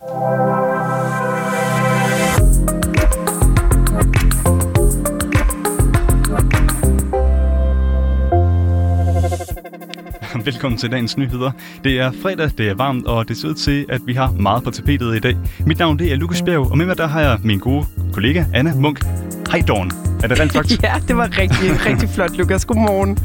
Velkommen til dagens nyheder. Det er fredag, det er varmt, og det ser ud til, at vi har meget på tapetet i dag. Mit navn det er Lukas Bjerg, og med mig der har jeg min gode kollega Anna Munk. Hej Dawn. Er det rent sagt? ja, det var rigtig, rigtig flot, Lukas. Godmorgen.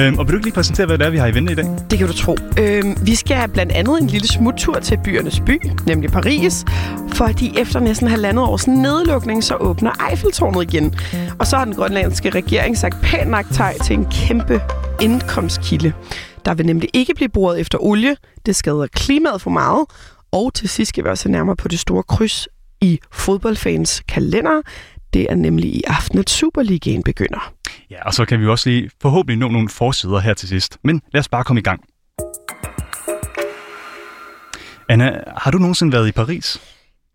Øhm, og vil du ikke lige præsentere, hvad det er, vi har i vente i dag? Det kan du tro. Øhm, vi skal blandt andet en lille smuttur til byernes by, nemlig Paris, fordi efter næsten halvandet års nedlukning, så åbner Eiffeltårnet igen. Og så har den grønlandske regering sagt pænt nok til en kæmpe indkomstkilde. Der vil nemlig ikke blive boret efter olie. Det skader klimaet for meget. Og til sidst skal vi også nærmere på det store kryds i fodboldfans kalender. Det er nemlig i aften, at Superligaen begynder. Ja, og så kan vi også lige forhåbentlig nå nogle forsider her til sidst. Men lad os bare komme i gang. Anna, har du nogensinde været i Paris?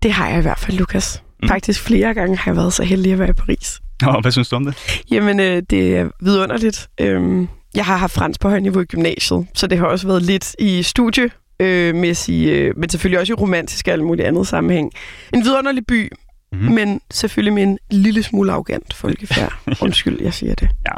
Det har jeg i hvert fald, Lukas. Mm. Faktisk flere gange har jeg været så heldig at være i Paris. Og hvad synes du om det? Jamen, øh, det er vidunderligt. Øhm, jeg har haft fransk på højt niveau i gymnasiet, så det har også været lidt i studie, øh, mæssig, øh, men selvfølgelig også i romantisk og alt muligt andet sammenhæng. En vidunderlig by, mm-hmm. men selvfølgelig med en lille smule arrogant folkefærd. Undskyld, jeg siger det. Ja.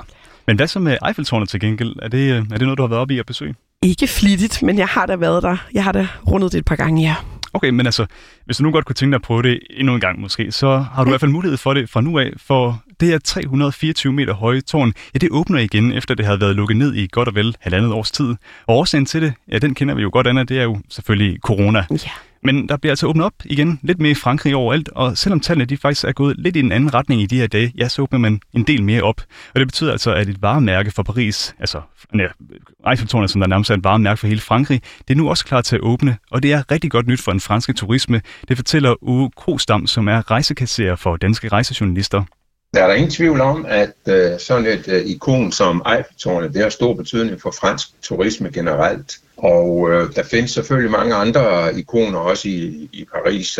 Men hvad så med Eiffeltårnet til gengæld? Er det, øh, er det noget, du har været oppe i at besøge? Ikke flittigt, men jeg har da været der. Jeg har da rundet det et par gange, ja. Okay, men altså, hvis du nu godt kunne tænke dig at prøve det endnu en gang måske, så har du i hvert fald mulighed for det fra nu af, for det her 324 meter høje tårn, ja, det åbner igen, efter det havde været lukket ned i godt og vel halvandet års tid. Og årsagen til det, ja, den kender vi jo godt, Anna, det er jo selvfølgelig corona. Ja. Men der bliver altså åbnet op igen, lidt mere i Frankrig overalt, og selvom tallene de faktisk er gået lidt i en anden retning i de her dage, ja, så åbner man en del mere op. Og det betyder altså, at et varemærke for Paris, altså ja, Eiffeltårnet, som der nærmest er et varemærke for hele Frankrig, det er nu også klar til at åbne, og det er rigtig godt nyt for den franske turisme. Det fortæller Uwe Krostam, som er rejsekasserer for danske rejsejournalister. Der er der ingen tvivl om, at øh, sådan et øh, ikon som Eiffeltårnet, det har stor betydning for fransk turisme generelt. Og øh, der findes selvfølgelig mange andre ikoner også i, i Paris.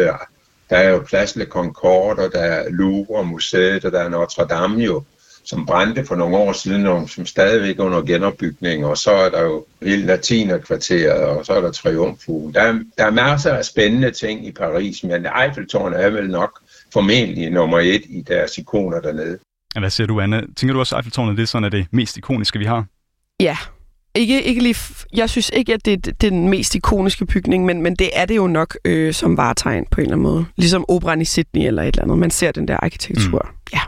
Der er jo Place Le Concorde, og der er Louvre Museet, og der er Notre Dame jo, som brændte for nogle år siden, og som stadigvæk er under genopbygning. Og så er der jo hele latinerkvarteret, og så er der Triumfugen. Der, der er masser af spændende ting i Paris, men Eiffeltårnet er vel nok formentlig nummer et i deres ikoner dernede. Hvad siger du, Anna? Tænker du også, at Eiffeltårnet det er sådan, at det mest ikoniske, vi har? Ja. Ikke, ikke lige, jeg synes ikke, at det, det er den mest ikoniske bygning, men, men det er det jo nok øh, som varetegn på en eller anden måde. Ligesom operan i Sydney eller et eller andet. Man ser den der arkitektur. Mm. Ja.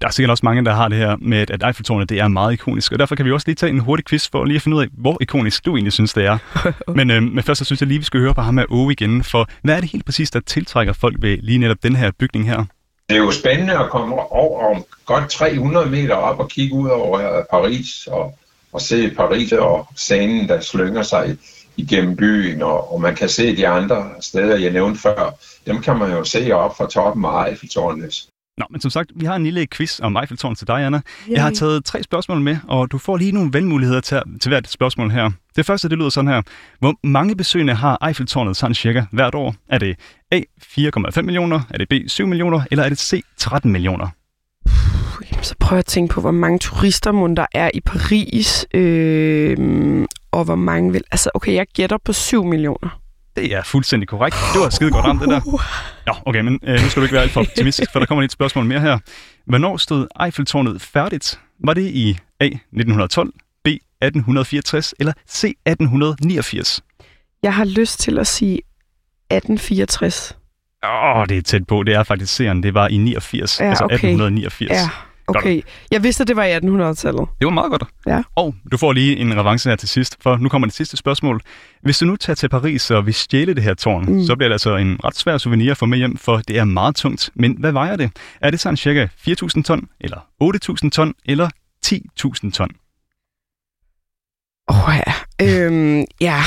Der er sikkert også mange, der har det her med, at Eiffeltårnet det er meget ikonisk, og derfor kan vi også lige tage en hurtig quiz for lige at finde ud af, hvor ikonisk du egentlig synes, det er. men, øh, men først så synes jeg lige, vi skal høre på ham med Ove igen, for hvad er det helt præcis, der tiltrækker folk ved lige netop den her bygning her? Det er jo spændende at komme over om godt 300 meter op og kigge ud over Paris og, og se Paris og scenen, der slynger sig igennem byen, og, og man kan se de andre steder, jeg nævnte før. Dem kan man jo se op fra toppen af Eiffeltårnet. Nå, men som sagt, vi har en lille quiz om Eiffeltårnet til dig, Anna. Yay. Jeg har taget tre spørgsmål med, og du får lige nogle valgmuligheder til, til hvert spørgsmål her. Det første, det lyder sådan her. Hvor mange besøgende har Eiffeltårnet sådan cirka hvert år? Er det A, 4,5 millioner, er det B, 7 millioner, eller er det C, 13 millioner? Så prøv at tænke på, hvor mange turister må der er i Paris, øh, og hvor mange vil... Altså, okay, jeg gætter på 7 millioner. Det er fuldstændig korrekt. Det var skide godt ramt, det der. Ja, okay, men øh, nu skal du ikke være alt for optimistisk, for der kommer et spørgsmål mere her. Hvornår stod Eiffeltårnet færdigt? Var det i A. 1912, B. 1864 eller C. 1889? Jeg har lyst til at sige 1864. Åh, oh, det er tæt på. Det er faktisk serien. Det var i 89, ja, altså okay. 1889. Ja. Okay, jeg vidste, at det var i 1800-tallet. Det var meget godt. Ja. Og du får lige en revanche her til sidst, for nu kommer det sidste spørgsmål. Hvis du nu tager til Paris og vil stjæle det her tårn, mm. så bliver det altså en ret svær souvenir at få med hjem, for det er meget tungt. Men hvad vejer det? Er det sådan cirka 4.000 ton, eller 8.000 ton, eller 10.000 ton? Åh oh, ja. Øhm, ja,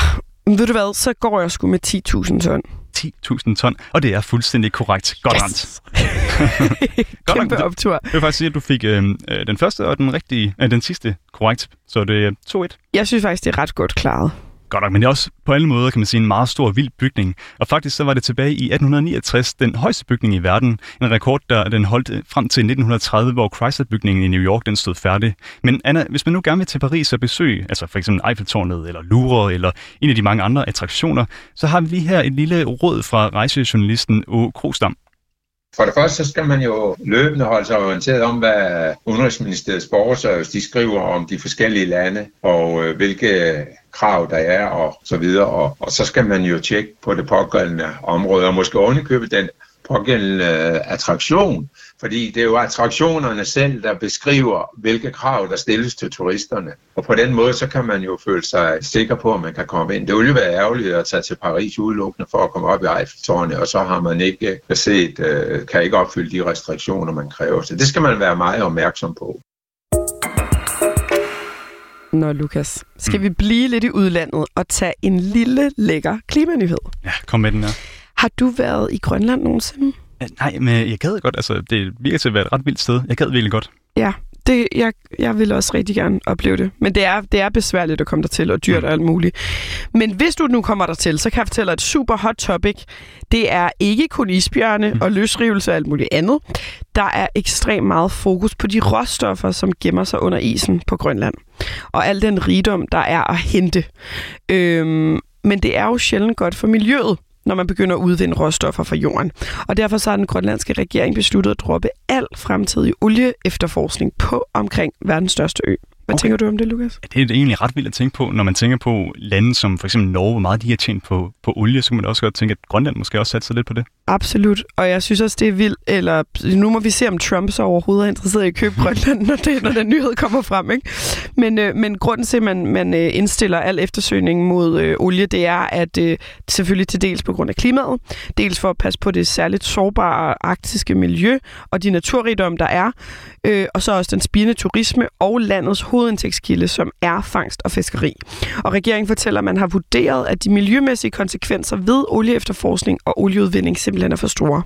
ved du hvad, så går jeg sgu med 10.000 ton. 10.000 ton, og det er fuldstændig korrekt. Godt yes. Godt Kæmpe optur. Jeg vil faktisk sige, at du fik øh, øh, den første og den rigtige, øh, den sidste korrekt, så det er 2-1. Jeg synes faktisk, det er ret godt klaret godt nok, men det er også på alle måder, kan man sige, en meget stor vild bygning. Og faktisk så var det tilbage i 1869 den højeste bygning i verden. En rekord, der den holdt øh, frem til 1930, hvor Chrysler-bygningen i New York den stod færdig. Men Anna, hvis man nu gerne vil til Paris og besøge, altså for eksempel Eiffeltårnet eller Louvre eller en af de mange andre attraktioner, så har vi lige her et lille råd fra rejsejournalisten Å Krosdam. For det første så skal man jo løbende holde sig orienteret om, hvad Udenrigsministeriets borgerservice de skriver om de forskellige lande, og øh, hvilke øh, krav der er, og så videre. Og, og så skal man jo tjekke på det pågældende område, og måske ovenikøbe den pågældende øh, attraktion, fordi det er jo attraktionerne selv, der beskriver, hvilke krav, der stilles til turisterne. Og på den måde, så kan man jo føle sig sikker på, at man kan komme ind. Det ville jo være ærgerligt at tage til Paris udelukkende for at komme op i Eiffeltårnet, og så har man ikke set, øh, kan ikke opfylde de restriktioner, man kræver. Så det skal man være meget opmærksom på. Nå, Lukas, skal mm. vi blive lidt i udlandet og tage en lille, lækker klimanyhed? Ja, kom med den her. Har du været i Grønland nogensinde? Nej, men jeg gad godt. Altså, det virker til at være et ret vildt sted. Jeg gad virkelig godt. Ja, det, jeg, jeg vil også rigtig gerne opleve det. Men det er, det er besværligt at komme der til og dyrt mm. og alt muligt. Men hvis du nu kommer der til, så kan jeg fortælle dig et super hot topic. Det er ikke kun isbjørne mm. og løsrivelse og alt muligt andet. Der er ekstremt meget fokus på de råstoffer, som gemmer sig under isen på Grønland. Og al den rigdom, der er at hente. Øhm, men det er jo sjældent godt for miljøet når man begynder at udvinde råstoffer fra jorden. Og derfor så har den grønlandske regering besluttet at droppe al fremtidig olieefterforskning på omkring verdens største ø. Hvad okay. tænker du om det, Lukas? Ja, det er egentlig ret vildt at tænke på, når man tænker på lande som for eksempel Norge, hvor meget de har tjent på, på olie, så kan man også godt tænke, at Grønland måske også satte sig lidt på det. Absolut, og jeg synes også, det er vildt, eller nu må vi se, om Trump så overhovedet er interesseret i at købe Grønland, når, det, når den nyhed kommer frem. Ikke? Men, øh, men grunden til, at man, man øh, indstiller al eftersøgning mod øh, olie, det er, at øh, selvfølgelig til dels på grund af klimaet, dels for at passe på det særligt sårbare arktiske miljø og de naturrigdom, der er, øh, og så også den spirende turisme og landets hovedindtægtskilde, som er fangst og fiskeri. Og regeringen fortæller, at man har vurderet, at de miljømæssige konsekvenser ved olieefterforskning og olieudvinding simpelthen er for store.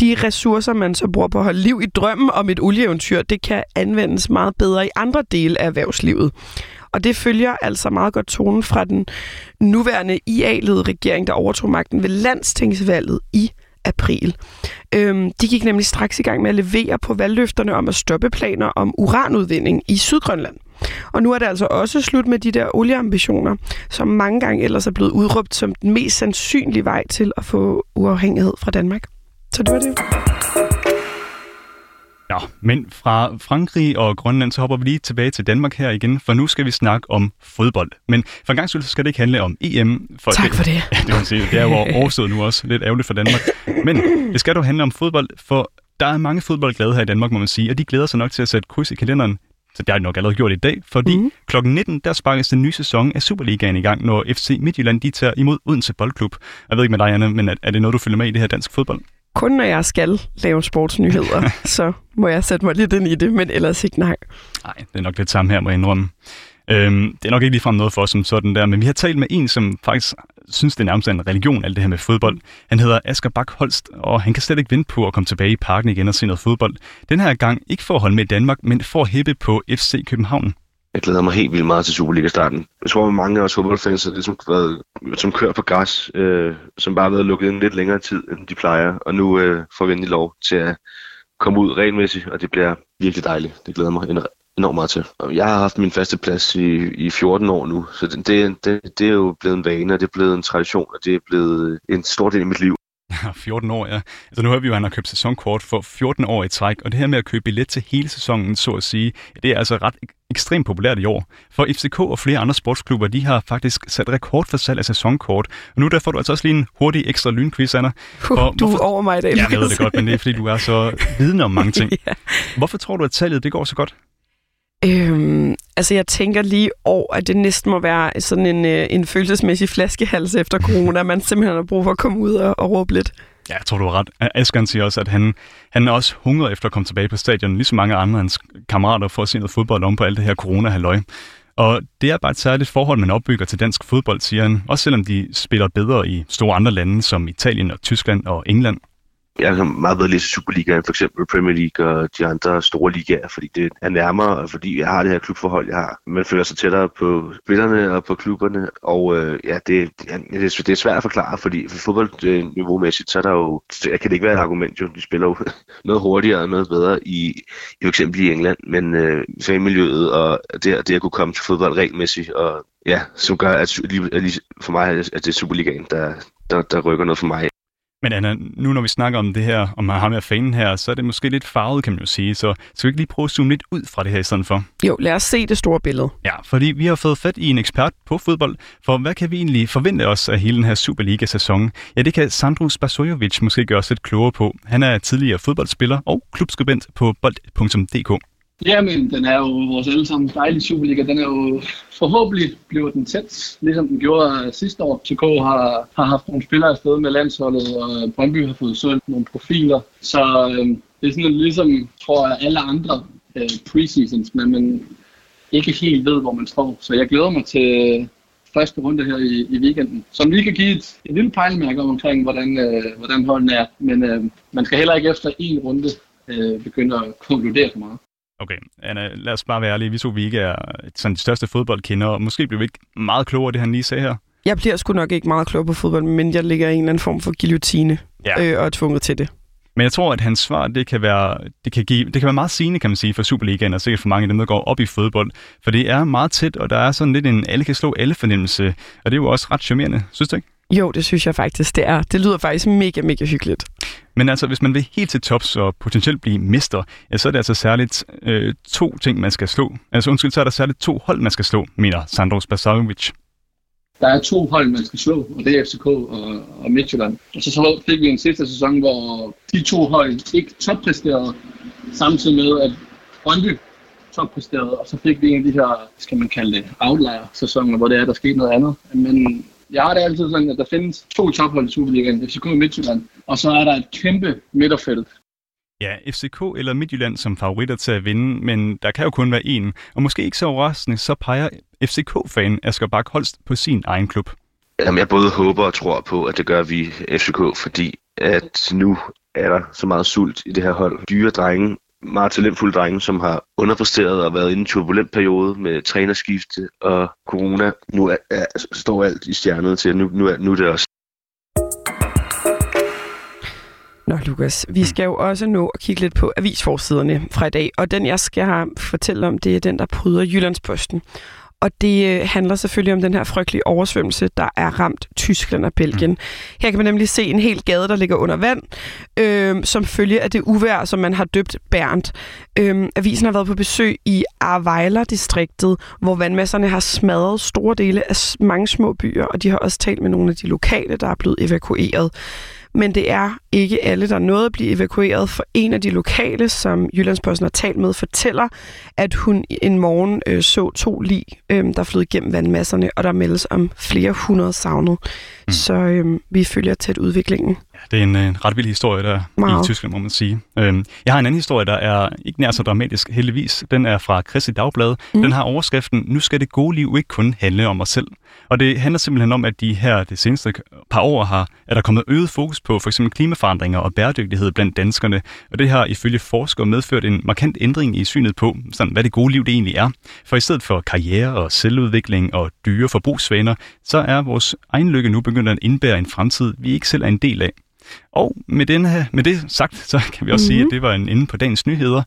De ressourcer, man så bruger på at holde liv i drømmen om et olieeventyr, det kan anvendes meget bedre i andre dele af erhvervslivet. Og det følger altså meget godt tonen fra den nuværende IA-ledede regering, der overtog magten ved landstingsvalget i april. Øhm, de gik nemlig straks i gang med at levere på valgløfterne om at stoppe planer om uranudvinding i Sydgrønland. Og nu er det altså også slut med de der olieambitioner, som mange gange ellers er blevet udråbt som den mest sandsynlige vej til at få uafhængighed fra Danmark. Så det var det. Ja, men fra Frankrig og Grønland, så hopper vi lige tilbage til Danmark her igen, for nu skal vi snakke om fodbold. Men for en gang skyld, så skal det ikke handle om EM. For tak det, for det. Ja, det, sige, det er jo overstået nu også. Lidt ærgerligt for Danmark. Men det skal jo handle om fodbold, for der er mange fodboldglade her i Danmark, må man sige, og de glæder sig nok til at sætte kryds i kalenderen så det har de nok allerede gjort i dag, fordi mm. kl. 19, der sparkes den nye sæson af Superligaen i gang, når FC Midtjylland de tager imod Odense Boldklub. Jeg ved ikke med dig, Anna, men er, er det noget, du følger med i det her dansk fodbold? Kun når jeg skal lave sportsnyheder, så må jeg sætte mig lidt ind i det, men ellers ikke nej. Nej, det er nok lidt samme her, må jeg indrømme. Øhm, det er nok ikke ligefrem noget for os som sådan der, men vi har talt med en, som faktisk synes, det er nærmest en religion, alt det her med fodbold. Han hedder Asger Bak Holst, og han kan slet ikke vente på at komme tilbage i parken igen og se noget fodbold. Den her gang ikke for at holde med Danmark, men for at hæppe på FC København. Jeg glæder mig helt vildt meget til Superliga-starten. Jeg tror, at mange af os fodboldfans har ligesom været, som kører på græs, øh, som bare har været lukket ind lidt længere tid, end de plejer. Og nu øh, får vi endelig lov til at komme ud regelmæssigt, og det bliver virkelig dejligt. Det glæder mig enormt meget til. Og jeg har haft min faste plads i, i 14 år nu, så det, det, det er jo blevet en vane, og det er blevet en tradition, og det er blevet en stor del af mit liv. 14 år, ja. Altså nu har vi jo, at han har købt sæsonkort for 14 år i træk, og det her med at købe billet til hele sæsonen, så at sige, det er altså ret ekstremt populært i år. For FCK og flere andre sportsklubber, de har faktisk sat rekord for salg af sæsonkort. Og nu der får du altså også lige en hurtig ekstra lynquiz, Anna. Uh, du hvorfor... er over mig i dag. Ja, jeg ved det godt, men det er fordi, du er så vidende om mange ting. ja. Hvorfor tror du, at salget det går så godt? Øhm, altså jeg tænker lige over, at det næsten må være sådan en, øh, en følelsesmæssig flaskehals efter corona, man simpelthen har brug for at komme ud og, og råbe lidt. Ja, jeg tror, du har ret. Asger siger også, at han, han er også hungret efter at komme tilbage på stadion, ligesom mange andre af hans kammerater, for at se noget fodbold om på alt det her corona-halløj. Og det er bare et særligt forhold, man opbygger til dansk fodbold, siger han. Også selvom de spiller bedre i store andre lande, som Italien og Tyskland og England jeg har meget bedre læse Superligaen, for eksempel Premier League og de andre store ligaer, fordi det er nærmere, og fordi jeg har det her klubforhold, jeg har. Man føler sig tættere på spillerne og på klubberne, og øh, ja, det, det, det er svært at forklare, fordi for fodboldniveau-mæssigt, så er der jo, kan det ikke være et argument jo, de spiller jo noget hurtigere og noget bedre i, i for eksempel i England, men øh, fagmiljøet og det, det at kunne komme til fodbold regelmæssigt, og ja, som gør, at lige, for mig, at det er Superligaen, der, der, der rykker noget for mig. Men Anna, nu når vi snakker om det her, om ham her fanen her, så er det måske lidt farvet, kan man jo sige. Så skal vi ikke lige prøve at zoome lidt ud fra det her i stedet for? Jo, lad os se det store billede. Ja, fordi vi har fået fat i en ekspert på fodbold, for hvad kan vi egentlig forvente os af hele den her Superliga-sæson? Ja, det kan Sandro Spasojovic måske gøre os lidt klogere på. Han er tidligere fodboldspiller og klubskribent på bold.dk. Jamen, den er jo vores allesammen dejlige Superliga. Den er jo forhåbentlig bliver den tæt, ligesom den gjorde sidste år. TK har, har haft nogle spillere afsted med landsholdet, og Brøndby har fået solgt nogle profiler. Så øh, det er sådan ligesom, tror jeg, alle andre øh, preseasons, men man ikke helt ved, hvor man står. Så jeg glæder mig til øh, første runde her i, i weekenden, som lige kan give et, et lille pejlemærke omkring, hvordan, øh, hvordan holden er. Men øh, man skal heller ikke efter en runde øh, begynde at konkludere for meget. Okay, Anna, lad os bare være ærlige. Vi så, vi ikke er sådan de største fodboldkender, og måske bliver vi ikke meget klogere det, han lige sagde her. Jeg bliver sgu nok ikke meget klogere på fodbold, men jeg ligger i en eller anden form for guillotine ja. øh, og er tvunget til det. Men jeg tror, at hans svar, det kan være, det kan give, det kan være meget sigende, kan man sige, for Superligaen, og sikkert for mange af dem, der går op i fodbold. For det er meget tæt, og der er sådan lidt en alle kan slå alle fornemmelse, og det er jo også ret charmerende, synes du ikke? Jo, det synes jeg faktisk, det er. Det lyder faktisk mega, mega hyggeligt. Men altså, hvis man vil helt til tops og potentielt blive mester, ja, så er det altså særligt øh, to ting, man skal slå. Altså undskyld, så er der særligt to hold, man skal slå, mener Sandro Spasovic. Der er to hold, man skal slå, og det er FCK og, og Midtjylland. Og så, så fik vi en sidste sæson, hvor de to hold ikke toppræsterede, samtidig med, at Brøndby toppræsterede, og så fik vi en af de her, skal man kalde det, outlier-sæsoner, hvor det er, der skete noget andet. Men jeg har det altid sådan, at der findes to tophold i Superligaen, FCK og Midtjylland, og så er der et kæmpe midterfelt. Ja, FCK eller Midtjylland som favoritter til at vinde, men der kan jo kun være en. Og måske ikke så overraskende, så peger FCK-fan Asger Bak Holst på sin egen klub. Jamen, jeg både håber og tror på, at det gør vi FCK, fordi at nu er der så meget sult i det her hold. Dyre drenge meget talentfulde drenge, som har underpresteret og været i en turbulent periode med trænerskifte og corona. Nu er, er, står alt i stjernet til, nu, nu, er, nu er det også Nå, Lukas, vi skal jo også nå at kigge lidt på avisforsiderne fra i dag, og den, jeg skal fortælle om, det er den, der pryder Jyllandsposten. Og det øh, handler selvfølgelig om den her frygtelige oversvømmelse, der er ramt Tyskland og Belgien. Mm. Her kan man nemlig se en hel gade, der ligger under vand, øh, som følge af det uvær, som man har døbt Bernd. Øh, avisen har været på besøg i Arvejler-distriktet, hvor vandmasserne har smadret store dele af mange små byer, og de har også talt med nogle af de lokale, der er blevet evakueret men det er ikke alle, der nåede at blive evakueret, for en af de lokale, som Jyllandsposten har talt med, fortæller, at hun en morgen øh, så to lig, øh, der flød igennem vandmasserne, og der meldes om flere hundrede savnet. Mm. Så øh, vi følger tæt udviklingen. Det er en, en ret vild historie der Meget. i Tyskland, må man sige. Øhm, jeg har en anden historie, der er ikke nær så dramatisk, heldigvis. Den er fra Kristi Dagblad. Mm. Den har overskriften, nu skal det gode liv ikke kun handle om os selv. Og det handler simpelthen om, at de her det seneste par år har, er der kommet øget fokus på for eksempel klimaforandringer og bæredygtighed blandt danskerne. Og det har ifølge forskere medført en markant ændring i synet på, sådan, hvad det gode liv det egentlig er. For i stedet for karriere og selvudvikling og dyre forbrugsvaner, så er vores egen lykke nu begyndt at indbære en fremtid, vi ikke selv er en del af. Og med, den her, med det sagt, så kan vi også mm-hmm. sige, at mhm. det var en ende på dagens nyheder.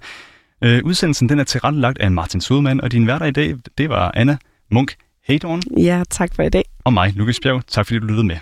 Øh, udsendelsen den er tilrettelagt af Martin Sodemann, og din hverdag i dag, det var Anna Munk Heydorn. Ja, tak for i dag. Og mig, Lukas Bjerg. Tak fordi du lyttede med.